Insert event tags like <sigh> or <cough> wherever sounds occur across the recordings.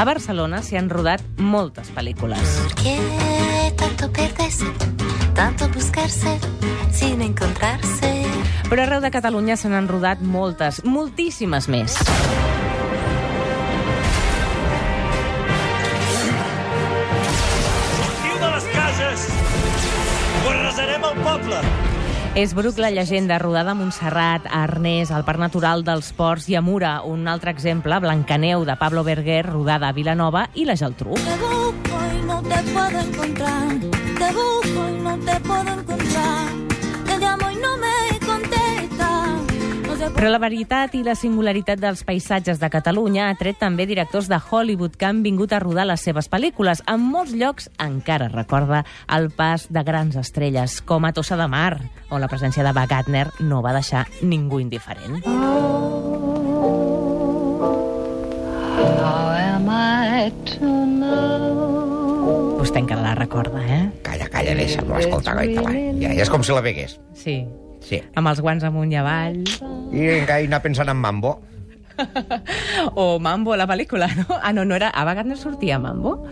A Barcelona s'hi han rodat moltes pel·lícules. ¿Qué tanto perderse, tanto buscarse sin encontrarse? Però arreu de Catalunya se n'han rodat moltes, moltíssimes més. Sortiu de les cases! Ho arrasarem al poble! És Bruc la llegenda, rodada a Montserrat, a Arnès, al Parc Natural dels Ports i a Mura. Un altre exemple, Blancaneu, de Pablo Berguer, rodada a Vilanova i la Geltrú. Te busco y no te puedo encontrar. Te busco y no te puedo encontrar. Però la veritat i la singularitat dels paisatges de Catalunya ha tret també directors de Hollywood que han vingut a rodar les seves pel·lícules. En molts llocs encara recorda el pas de grans estrelles, com a Tossa de Mar, on la presència de Wagner no va deixar ningú indiferent. How am I to know? Vostè encara la recorda, eh? Calla, calla, deixa'm l'escoltar, goita, va. Ja, ja és com si la vegués. Sí. Sí. Amb els guants amunt i avall. I encara pensant en Mambo. <laughs> O Mambo, la pel·lícula, no? Ah, no, no era... A Wagner sortia Mambo?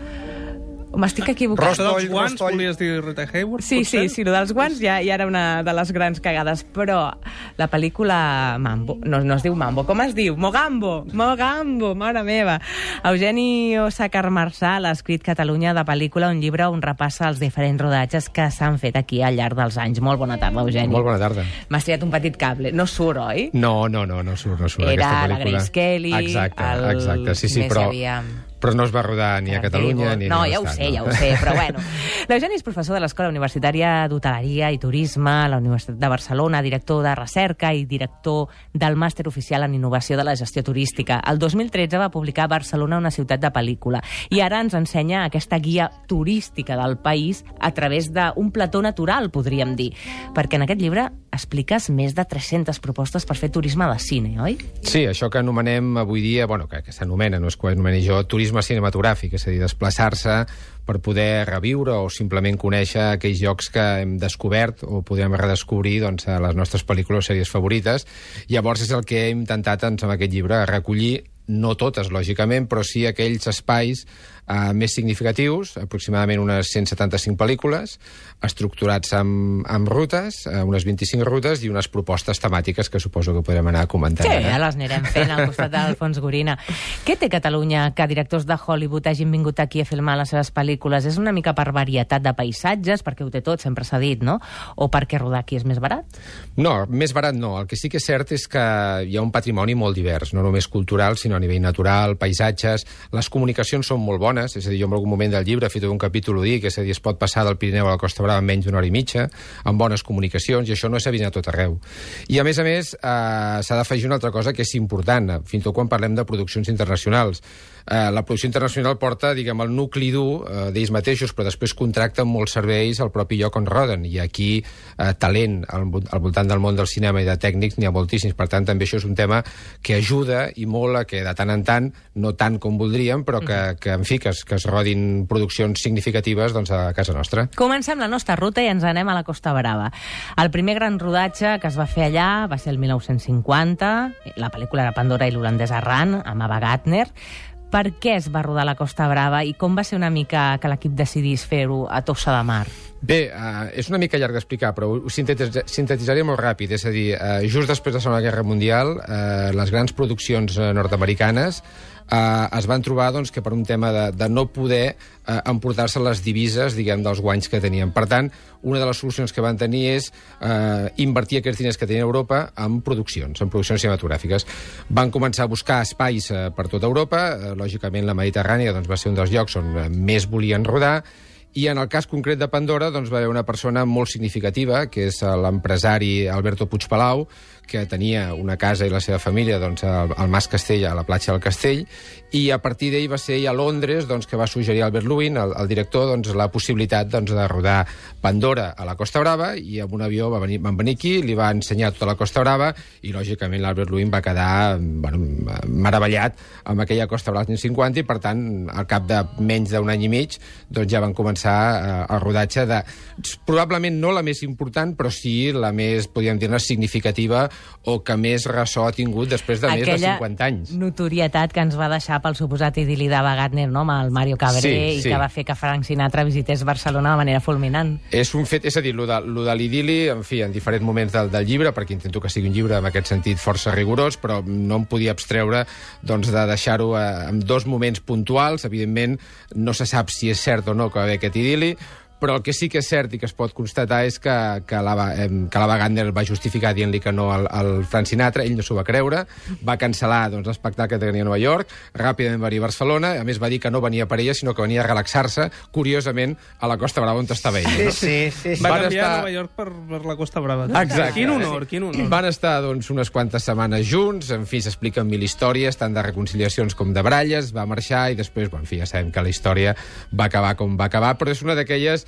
O m'estic equivocant? Rostoll, dels guants, Rostoll. volies dir Rita Hayworth, Sí, potser? sí, sí, el dels guants ja, ja era una de les grans cagades, però la pel·lícula Mambo, no, no es diu Mambo, com es diu? Mogambo, Mogambo, mare meva. Eugeni Osakar Marçal ha escrit Catalunya de pel·lícula, un llibre on repassa els diferents rodatges que s'han fet aquí al llarg dels anys. Molt bona tarda, Eugeni. Molt bona tarda. M'has triat un petit cable. No surt, oi? No, no, no, no surt, no surt Era aquesta la. Grace Kelly, Exacte, el- exacte, sí, sí, més però, havia- però no es va rodar ni a Catalunya ni no, a ja ho sé, no? ja ho sé, però bueno. <laughs> L'Eugeni és professor de l'Escola Universitària d'Hoteleria i Turisme a la Universitat de Barcelona, director de recerca i director del màster oficial en innovació de la gestió turística. El 2013 va publicar Barcelona, una ciutat de pel·lícula, i ara ens ensenya aquesta guia turística del país a través d'un plató natural, podríem dir, perquè en aquest llibre expliques més de 300 propostes per fer turisme de cine, oi? Sí, això que anomenem avui dia, bueno, que, que s'anomena, no és que ho anomeni jo, turisme cinematogràfic, és a dir, desplaçar-se per poder reviure o simplement conèixer aquells llocs que hem descobert o podem redescobrir doncs, a les nostres pel·lícules o sèries favorites. Llavors és el que hem intentat doncs, amb aquest llibre, recollir no totes, lògicament, però sí aquells espais eh, més significatius, aproximadament unes 175 pel·lícules, estructurats amb, amb rutes, eh, unes 25 rutes i unes propostes temàtiques que suposo que podrem anar comentant. Sí, ara. ja les anirem fent al costat d'Alfons Gorina. Què té Catalunya que directors de Hollywood hagin vingut aquí a filmar les seves pel·lícules? És una mica per varietat de paisatges, perquè ho té tot, sempre s'ha dit, no? O perquè rodar aquí és més barat? No, més barat no. El que sí que és cert és que hi ha un patrimoni molt divers, no només cultural, sinó a nivell natural, paisatges... Les comunicacions són molt bones, és a dir, jo en algun moment del llibre he fet un capítol ho dic, és a dir, es pot passar del Pirineu a la Costa Brava en menys d'una hora i mitja, amb bones comunicacions, i això no és evident a tot arreu. I, a més a més, eh, s'ha d'afegir una altra cosa que és important, fins i tot quan parlem de produccions internacionals. Eh, la producció internacional porta, diguem, el nucli dur eh, d'ells mateixos, però després contracten molts serveis al propi lloc on roden, i aquí eh, talent al, al voltant del món del cinema i de tècnics n'hi ha moltíssims, per tant també això és un tema que ajuda i molt a que de tant en tant, no tant com voldríem, però que, que en fi, que es, que es rodin produccions significatives doncs, a casa nostra. Comencem la nostra ruta i ens anem a la Costa Brava. El primer gran rodatge que es va fer allà va ser el 1950. La pel·lícula era Pandora i l'holandès Arran, amb Ava Gardner. Per què es va rodar la Costa Brava i com va ser una mica que l'equip decidís fer-ho a Tossa de Mar? Bé, uh, és una mica llarg d'explicar, però ho sintetitza- sintetitzaré molt ràpid. És a dir, uh, just després de la Segona Guerra Mundial, uh, les grans produccions uh, nord-americanes uh, es van trobar doncs, que per un tema de, de no poder uh, emportar-se les divises diguem, dels guanys que tenien. Per tant, una de les solucions que van tenir és uh, invertir aquests diners que tenien a Europa en produccions, en produccions cinematogràfiques. Van començar a buscar espais uh, per tota Europa, uh, lògicament la Mediterrània doncs, va ser un dels llocs on uh, més volien rodar, i en el cas concret de Pandora doncs, va haver una persona molt significativa, que és l'empresari Alberto Puigpalau, que tenia una casa i la seva família doncs, al, al Mas Castell, a la platja del Castell, i a partir d'ell va ser ell a Londres doncs, que va suggerir Albert Lewin, el, el director, doncs, la possibilitat doncs, de rodar Pandora a la Costa Brava, i amb un avió va venir, van venir aquí, li va ensenyar tota la Costa Brava, i lògicament l'Albert Lewin va quedar bueno, meravellat amb aquella Costa Brava dels 50, i per tant, al cap de menys d'un any i mig, doncs ja van començar eh, el rodatge de, probablement no la més important, però sí la més, podríem dir-ne, significativa o que més ressò ha tingut després de més de 50 anys. notorietat que ens va deixar pel suposat idili de Wagner, no?, amb el Mario Cabré, Sí, i sí. que va fer que Frank Sinatra visités Barcelona de manera fulminant. És un fet, és a dir, lo de, lo de l'idili, en fi, en diferents moments del, del llibre, perquè intento que sigui un llibre en aquest sentit força rigorós, però no em podia abstreure doncs, de deixar-ho eh, en dos moments puntuals. Evidentment, no se sap si és cert o no que va haver aquest idili, però el que sí que és cert i que es pot constatar és que, que, la, va- que la Wagner el va justificar dient-li que no al, al Frank Sinatra, ell no s'ho va creure, va cancel·lar doncs, l'espectacle que tenia a Nova York, ràpidament va venir a Barcelona, a més va dir que no venia per ella, sinó que venia a relaxar-se, curiosament, a la Costa Brava on estava ell. No? sí, sí. Va Van canviar estar- Nova York per, per la Costa Brava. Exacte. Quin honor, quin honor. Van estar doncs, unes quantes setmanes junts, en fi, s'expliquen mil històries, tant de reconciliacions com de baralles, va marxar i després, bueno, en fi, ja sabem que la història va acabar com va acabar, però és una d'aquelles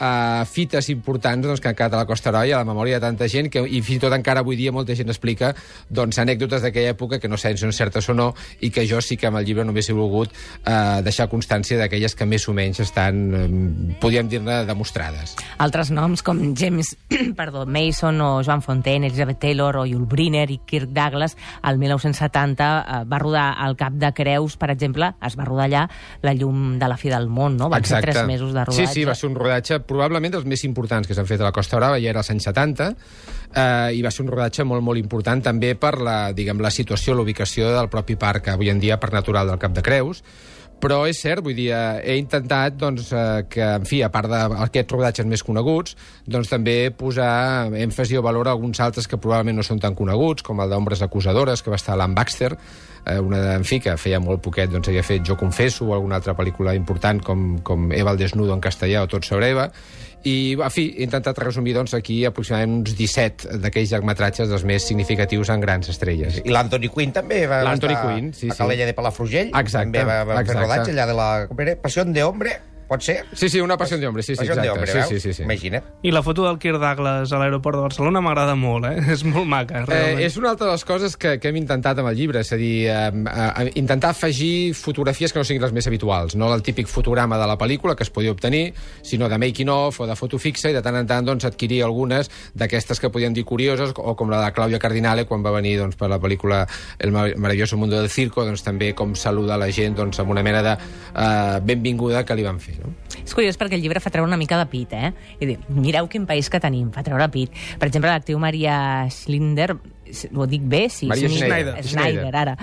uh, fites importants doncs, que han quedat a la Costa i a la memòria de tanta gent, que, i fins i tot encara avui dia molta gent explica doncs, anècdotes d'aquella època que no sabem si són certes o no, i que jo sí que amb el llibre només he volgut uh, deixar constància d'aquelles que més o menys estan, um, podríem dir-ne, demostrades. Altres noms com James <clears throat> perdó, Mason o Joan Fontaine, Elizabeth Taylor o Yul Brynner i Kirk Douglas el 1970 eh, va rodar al Cap de Creus, per exemple, es va rodar allà La llum de la fi del món, no? Van ser tres mesos de rodatge. Sí, sí, va ser un rodatge probablement dels més importants que s'han fet a la Costa Brava, ja era als anys 70, eh, i va ser un rodatge molt, molt important també per la, diguem, la situació, la ubicació del propi parc, avui en dia, parc natural del Cap de Creus, però és cert, vull dir, eh, he intentat doncs, eh, que, en fi, a part d'aquests rodatges més coneguts, doncs també posar èmfasi o valor a alguns altres que probablement no són tan coneguts, com el d'Ombres Acusadores, que va estar a l'Ann Baxter, eh, una, de- en fi, que feia molt poquet, doncs havia fet Jo confesso, o alguna altra pel·lícula important com, com Eva el desnudo en castellà o Tot sobre Eva, i, en fi, he intentat resumir doncs, aquí aproximadament uns 17 d'aquells llargmetratges dels més significatius en grans estrelles. I l'Anthony Quinn també va L'Anthony estar Quinn, sí, a sí. Calella de Palafrugell. Exacte, També va, va fer rodatge allà de la... Passió de hombre, pot ser? Sí, sí, una passió d'hombre, sí, sí, exacte. de hombre, sí, sí, sí, sí. Imagina't. I la foto del Kirk Douglas a l'aeroport de Barcelona m'agrada molt, eh? <laughs> És molt maca, realment. Eh, és una altra de les coses que, que hem intentat amb el llibre, és a dir, eh, eh, intentar afegir fotografies que no siguin les més habituals, no el típic fotograma de la pel·lícula que es podia obtenir, sinó de making of o de foto fixa, i de tant en tant doncs, adquirir algunes d'aquestes que podíem dir curioses, o com la de Claudia Cardinale, quan va venir doncs, per la pel·lícula El maravilloso mundo del circo, doncs, també com saluda la gent doncs, amb una mena de eh, benvinguda que li van fer. No? És curiós perquè el llibre fa treure una mica de pit, eh? I dir, mireu quin país que tenim, fa treure pit. Per exemple, l'actriu Maria Schlinder, ho dic bé? Sí, Maria sí, Schneider. Schneider, Schneider. ara.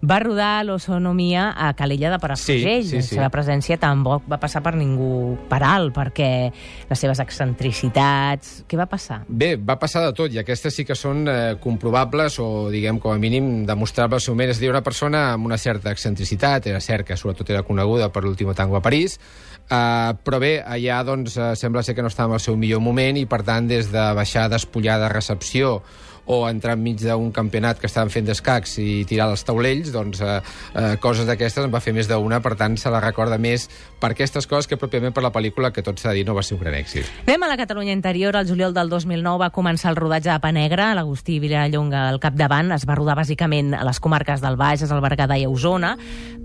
Va rodar l'Osonomia a Calella de Palafrugell. Sí, sí, La sí. seva presència tampoc va passar per ningú per alt, perquè les seves excentricitats... Què va passar? Bé, va passar de tot, i aquestes sí que són eh, comprovables o, diguem, com a mínim, demostrables al moment. És a dir, una persona amb una certa excentricitat, era cert que sobretot era coneguda per l'últim tango a París, eh, però bé, allà doncs, eh, sembla ser que no estava en el seu millor moment i, per tant, des de baixar despullar de recepció o entrar enmig d'un campionat que estaven fent d'escacs i tirar els taulells, doncs eh, eh, coses d'aquestes en va fer més d'una, per tant se la recorda més per aquestes coses que pròpiament per la pel·lícula que tot s'ha de dir no va ser un gran èxit. Anem a la Catalunya interior. El juliol del 2009 va començar el rodatge de Panegra. L'Agustí Vilallonga al capdavant. Es va rodar bàsicament a les comarques del Bages, el Berguedà i Osona.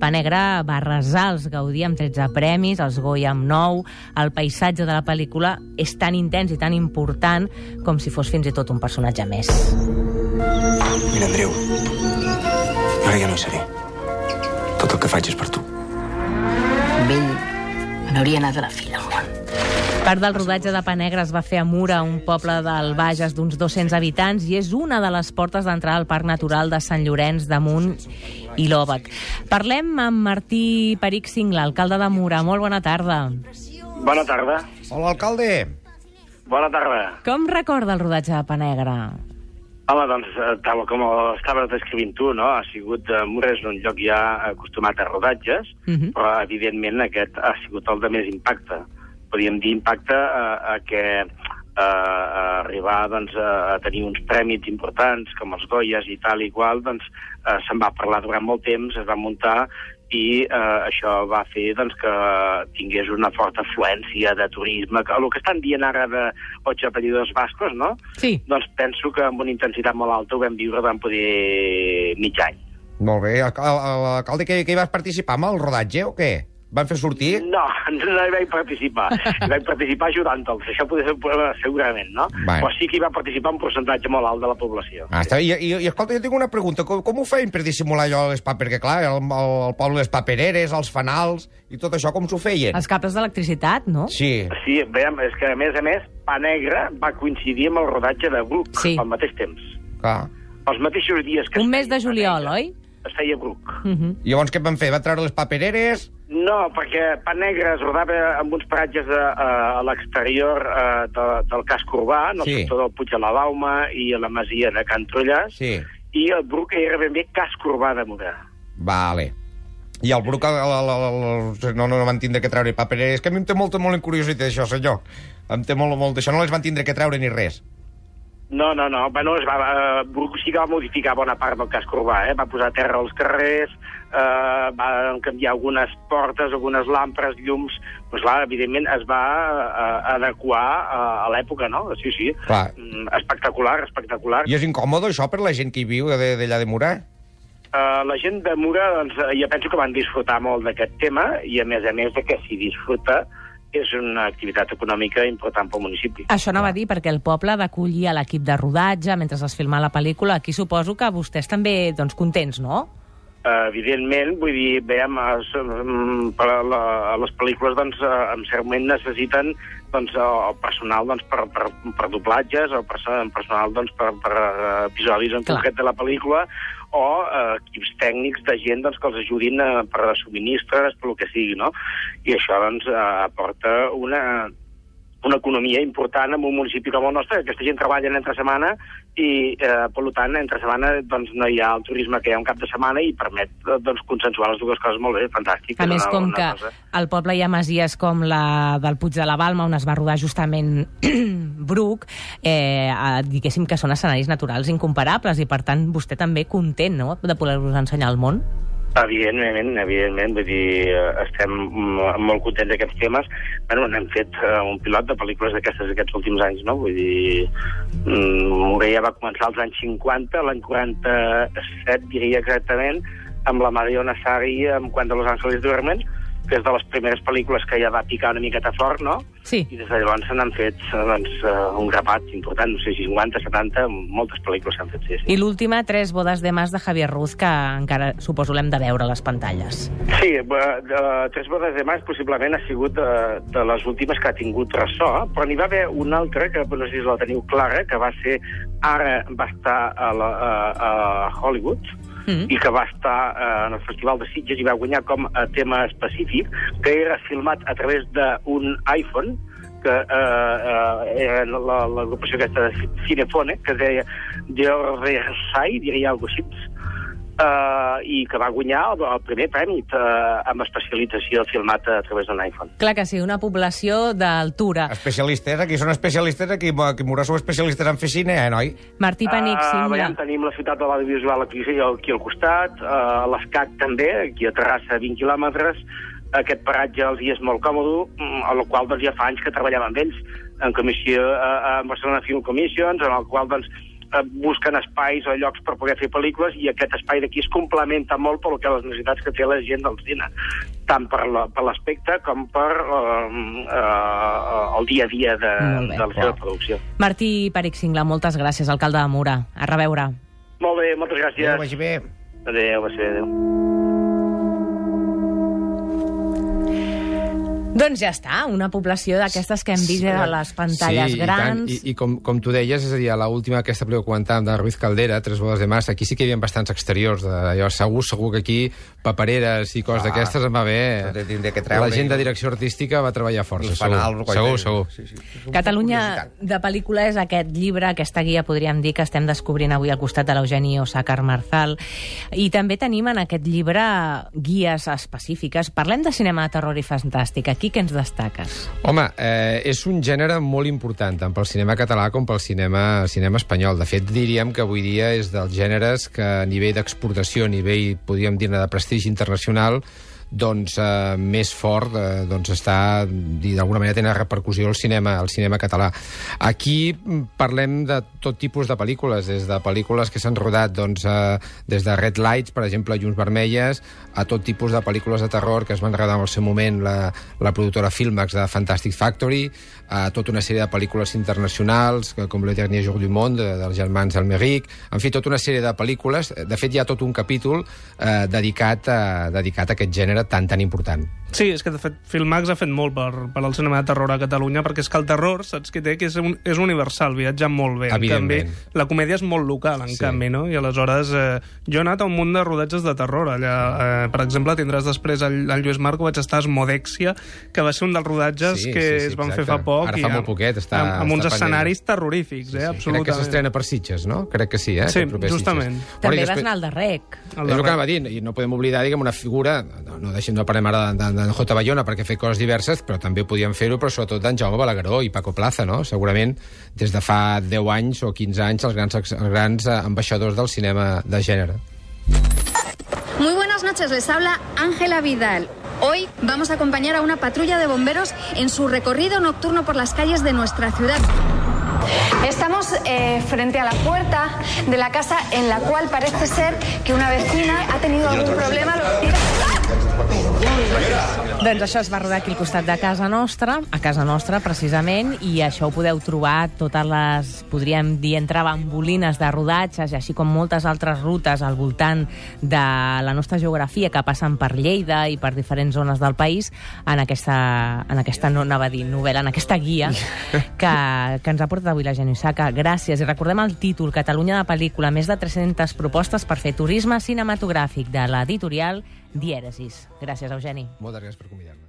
Panegra va arrasar els Gaudí amb 13 premis, els Goya amb 9. El paisatge de la pel·lícula és tan intens i tan important com si fos fins i tot un personatge més. Mira, Andreu, jo ara ja no hi seré. Tot el que faig és per tu. Amb ell me n'hauria anat de la filla al món. Part del rodatge de Panegra es va fer a Mura, un poble del Bages d'uns 200 habitants, i és una de les portes d'entrada al Parc Natural de Sant Llorenç d'Amunt i l'Òbec. Parlem amb Martí Peric Singla, alcalde de Mura. Molt bona tarda. Bona tarda. Hola, alcalde. Bona tarda. Com recorda el rodatge de Panegra? Home, doncs, eh, tal com estaves descrivint tu, no? Ha sigut, eh, Mura és un lloc ja acostumat a rodatges, Mhm. però, evidentment, aquest ha sigut el de més impacte. Podríem dir impacte a, a que a, a arribar doncs, a, a tenir uns prèmits importants com els Goyes i tal i qual, doncs eh, se'n va parlar durant molt temps, es va muntar i eh, això va fer doncs, que tingués una forta afluència de turisme, que el que estan dient ara de ocho apellidos vascos, no? Sí. Doncs penso que amb una intensitat molt alta ho vam viure durant poder mig any. Molt bé. Alca- al- Alcalde, que, que hi vas participar amb el rodatge o què? Van fer sortir? No, no hi vaig participar. <laughs> Hi vaig participar ajudant-los. Això podria ser un problema, segurament, no? Bueno. Però sí que hi va participar un percentatge molt alt de la població. Ah, està bé. I, i, I, escolta, jo tinc una pregunta. Com, com ho feien per dissimular allò les pa... Perquè, clar, el, el, el poble les papereres, els fanals i tot això, com s'ho feien? Els cables d'electricitat, no? Sí. Sí, veiem, és que a més a més, Pa Negre va coincidir amb el rodatge de Bruc Sí. al mateix temps. Clar. Els mateixos dies que Un es mes de juliol, oi? Es feia Bruc. Uh -huh. I llavors què van fer? Van treure les papereres? No, perquè Pa Negre es rodava en uns paratges a, a, a l'exterior eh, de, del casc urbà, en el Sí. sector del Puig de la Bauma i a la masia de Can Trullàs, Sí. i el Bruc era ben bé casc urbà de Morà. Vale. I el Bruc, el, el, el, el, no, no van tindre que treure papereres. És que a mi em té molta, molt curiositat això, senyor. Em té molt, molt... Això no les van tindre que treure ni res. No, no, no. Bueno, es va, eh, Bruc sí que va modificar bona part del casc urbà, eh? Va posar terra als carrers, eh, va canviar algunes portes, algunes làmperes, llums... Doncs clar, evidentment es va eh, adequar a, a l'època, no? Sí, sí. Clar. Mm, Espectacular, espectacular. I és incòmode això per la gent que hi viu d'allà de Morà? Uh, la gent de Mura, doncs, eh, jo penso que van disfrutar molt d'aquest tema i, a més a més, de que si disfruta és una activitat econòmica important pel municipi. Això anava a dir, perquè el poble ha d'acollir l'equip de rodatge mentre es filma la pel·lícula. Aquí suposo que vostès també, doncs, contents, no? Evidentment, vull dir, veiem, um, per a, la, les pel·lícules, doncs, uh, en cert moment necessiten doncs, el personal doncs, per, per, per doblatges, o perso- personal doncs, per, per uh, episodis en Clar. concret de la pel·lícula, o uh, equips tècnics de gent doncs, que els ajudin uh, per a subministres, per lo que sigui, no? I això doncs, uh, aporta una, una economia important en un municipi com el nostre, que aquesta gent treballa entre setmana i, eh, per tant, entre setmana doncs, no hi ha el turisme que hi ha un cap de setmana i permet eh, doncs, consensuar les dues coses molt bé, fantàstic. A És més, com que cosa. al poble hi ha masies com la del Puig de la Balma, on es va rodar justament <clears throat> Bruc, eh, eh, diguéssim que són escenaris naturals incomparables i, per tant, vostè també content no?, de poder-vos ensenyar al món. Evidentment, evidentment, vull dir, eh, estem molt contents d'aquests temes. Bueno, n'hem fet eh, un pilot de pel·lícules d'aquestes aquests últims anys, no? Vull dir, mm, Morella va començar als anys 50, l'any 47, diria exactament, amb la Mariona Sari, amb Quan de Los Ángeles duermen, que és de les primeres pel·lícules que ja va picar una miqueta fort, no? Sí. I des de llavors se n'han fet eh, doncs, eh, un grapat important, no sé, 50, 70, moltes pel·lícules s'han fet, sí, sí. I l'última, Tres bodes de mas de Javier Ruz, que encara suposo l'hem de veure a les pantalles. Sí, eh, de, Tres bodes de mas possiblement ha sigut de, de les últimes que ha tingut ressò, però n'hi va haver una altra, que no sé si la teniu clara, que va ser, ara va estar a, la, a, a Hollywood, Mm. i que va estar eh, en el Festival de Sitges i va guanyar com a tema específic, que era filmat a través d'un iPhone, que eh, eh, era la- l'agrupació aquesta de Cinefone, que deia Georgesai, diria alguna cosa així, eh, i que va guanyar el, el primer premi eh, amb especialització filmat a través d'un iPhone. Clar que sí, una població d'altura. Especialistes, aquí són especialistes, aquí, aquí Morà sou especialistes en fer cine, eh, noi? Martí Penic, Ah, Simla... veiem, tenim la ciutat de l'audiovisual aquí, aquí al costat, uh, l'ESCAC també, aquí a Terrassa, 20 quilòmetres, aquest paratge els hi és molt còmode, mm, a la qual doncs, ja fa anys que treballem amb ells, en comissió, uh, en Barcelona Film Commissions, en el qual doncs, eh, busquen espais o llocs per poder fer pel·lícules i aquest espai d'aquí es complementa molt pel que les necessitats que té la gent del cine, tant per la- per l'aspecte com per eh, eh, el dia a dia de, bé. de la seva producció. Martí Peric Singla, moltes gràcies, alcalde de Mura. A reveure. Molt bé, moltes gràcies. Adéu, vagi bé. Adéu, va ser, adéu. Doncs ja està, una població d'aquestes que hem vist a les pantalles sí, grans. I, tant. I, i com, com tu deies, és a dir, a l'última aquesta pel·lícula que comentàvem de Ruiz Caldera, Tres bodes de mas, aquí sí que hi havia bastants exteriors. De, allò, segur, segur que aquí papereres i coses Ah, d'aquestes en va haver... tindré que treure. La gent de direcció artística va treballar força, fanals, segur. Segur, segur. Sí, sí. Catalunya de pel·lícula és aquest llibre, aquesta guia, podríem dir, que estem descobrint avui al costat de l'Eugeni Osàcar Marzal. I també tenim en aquest llibre guies específiques. Parlem de cinema de terror i fantàstic. Aquí què ens destaques? Home, eh, és un gènere molt important, tant pel cinema català com pel cinema, cinema espanyol. De fet, diríem que avui dia és dels gèneres que a nivell d'exportació, a nivell, podríem dir de prestigi internacional, doncs, eh, més fort eh, doncs està, d'alguna manera tenen repercussió al cinema, al cinema català. Aquí parlem de tot tipus de pel·lícules, des de pel·lícules que s'han rodat doncs, eh, des de Red Lights, per exemple, Llums Vermelles, a tot tipus de pel·lícules de terror que es van rodar en el seu moment la, la productora Filmax de Fantastic Factory, a tota una sèrie de pel·lícules internacionals, com Le Dernier Jour du Monde, de, dels germans Almeric, en fi, tota una sèrie de pel·lícules. De fet, hi ha tot un capítol eh, dedicat, a, dedicat a aquest gènere tan, tan important. Sí, és que de fet Filmax ha fet molt per, per al cinema de terror a Catalunya, perquè és que el terror, saps què té? Que és, un, és universal, viatja molt bé. En canvi, la comèdia és molt local, en Sí. sí. canvi, no? I aleshores, eh, jo he anat a un munt de rodatges de terror. Allà, eh, per exemple, tindràs després el, el Lluís Marco, vaig estar a Esmodèxia, que va ser un dels rodatges Sí, que sí, sí, es van exacte. fer fa poc. Ara i fa amb- molt poquet, està- Amb, amb uns està pendent. escenaris terrorífics, eh? Crec que Absolutament. s'estrena per Sitges, no? Crec que sí, eh? Sí, justament. Sitges. També i vas després- anar al de Rec. El és el que anava dient, i no podem oblidar, diguem, una figura, no, no deixem de parlar ara de, de, de J. Bayona, perquè fet coses diverses, però també podíem fer-ho, però sobretot d'en Jaume Balagueró i Paco Plaza, no? Segurament, des de fa 10 anys o 15 anys, els grans, els grans eh, ambaixadors del cinema de gènere. Muy buenas noches, les habla Ángela Vidal. Hoy vamos a acompañar a una patrulla de bomberos en su recorrido nocturno por las calles de nuestra ciudad. Estamos eh, frente a la puerta de la casa en la cual parece ser que una vecina ha tenido algún problema. Doncs això es va rodar aquí al costat de casa nostra, a casa nostra, precisament, i això ho podeu trobar totes les, podríem dir, entre bambolines de rodatges, i així com moltes altres rutes al voltant de la nostra geografia que passen per Lleida i per diferents zones del país, en aquesta, en aquesta no anava a dir novel·la, en aquesta guia <laughs> que, que ens ha portat avui la Geni Saca. Gràcies. I recordem el títol, Catalunya de pel·lícula, més de 300 propostes per fer turisme cinematogràfic de l'editorial Dièresis. Gràcies, Eugeni. Moltes gràcies per convidar-me.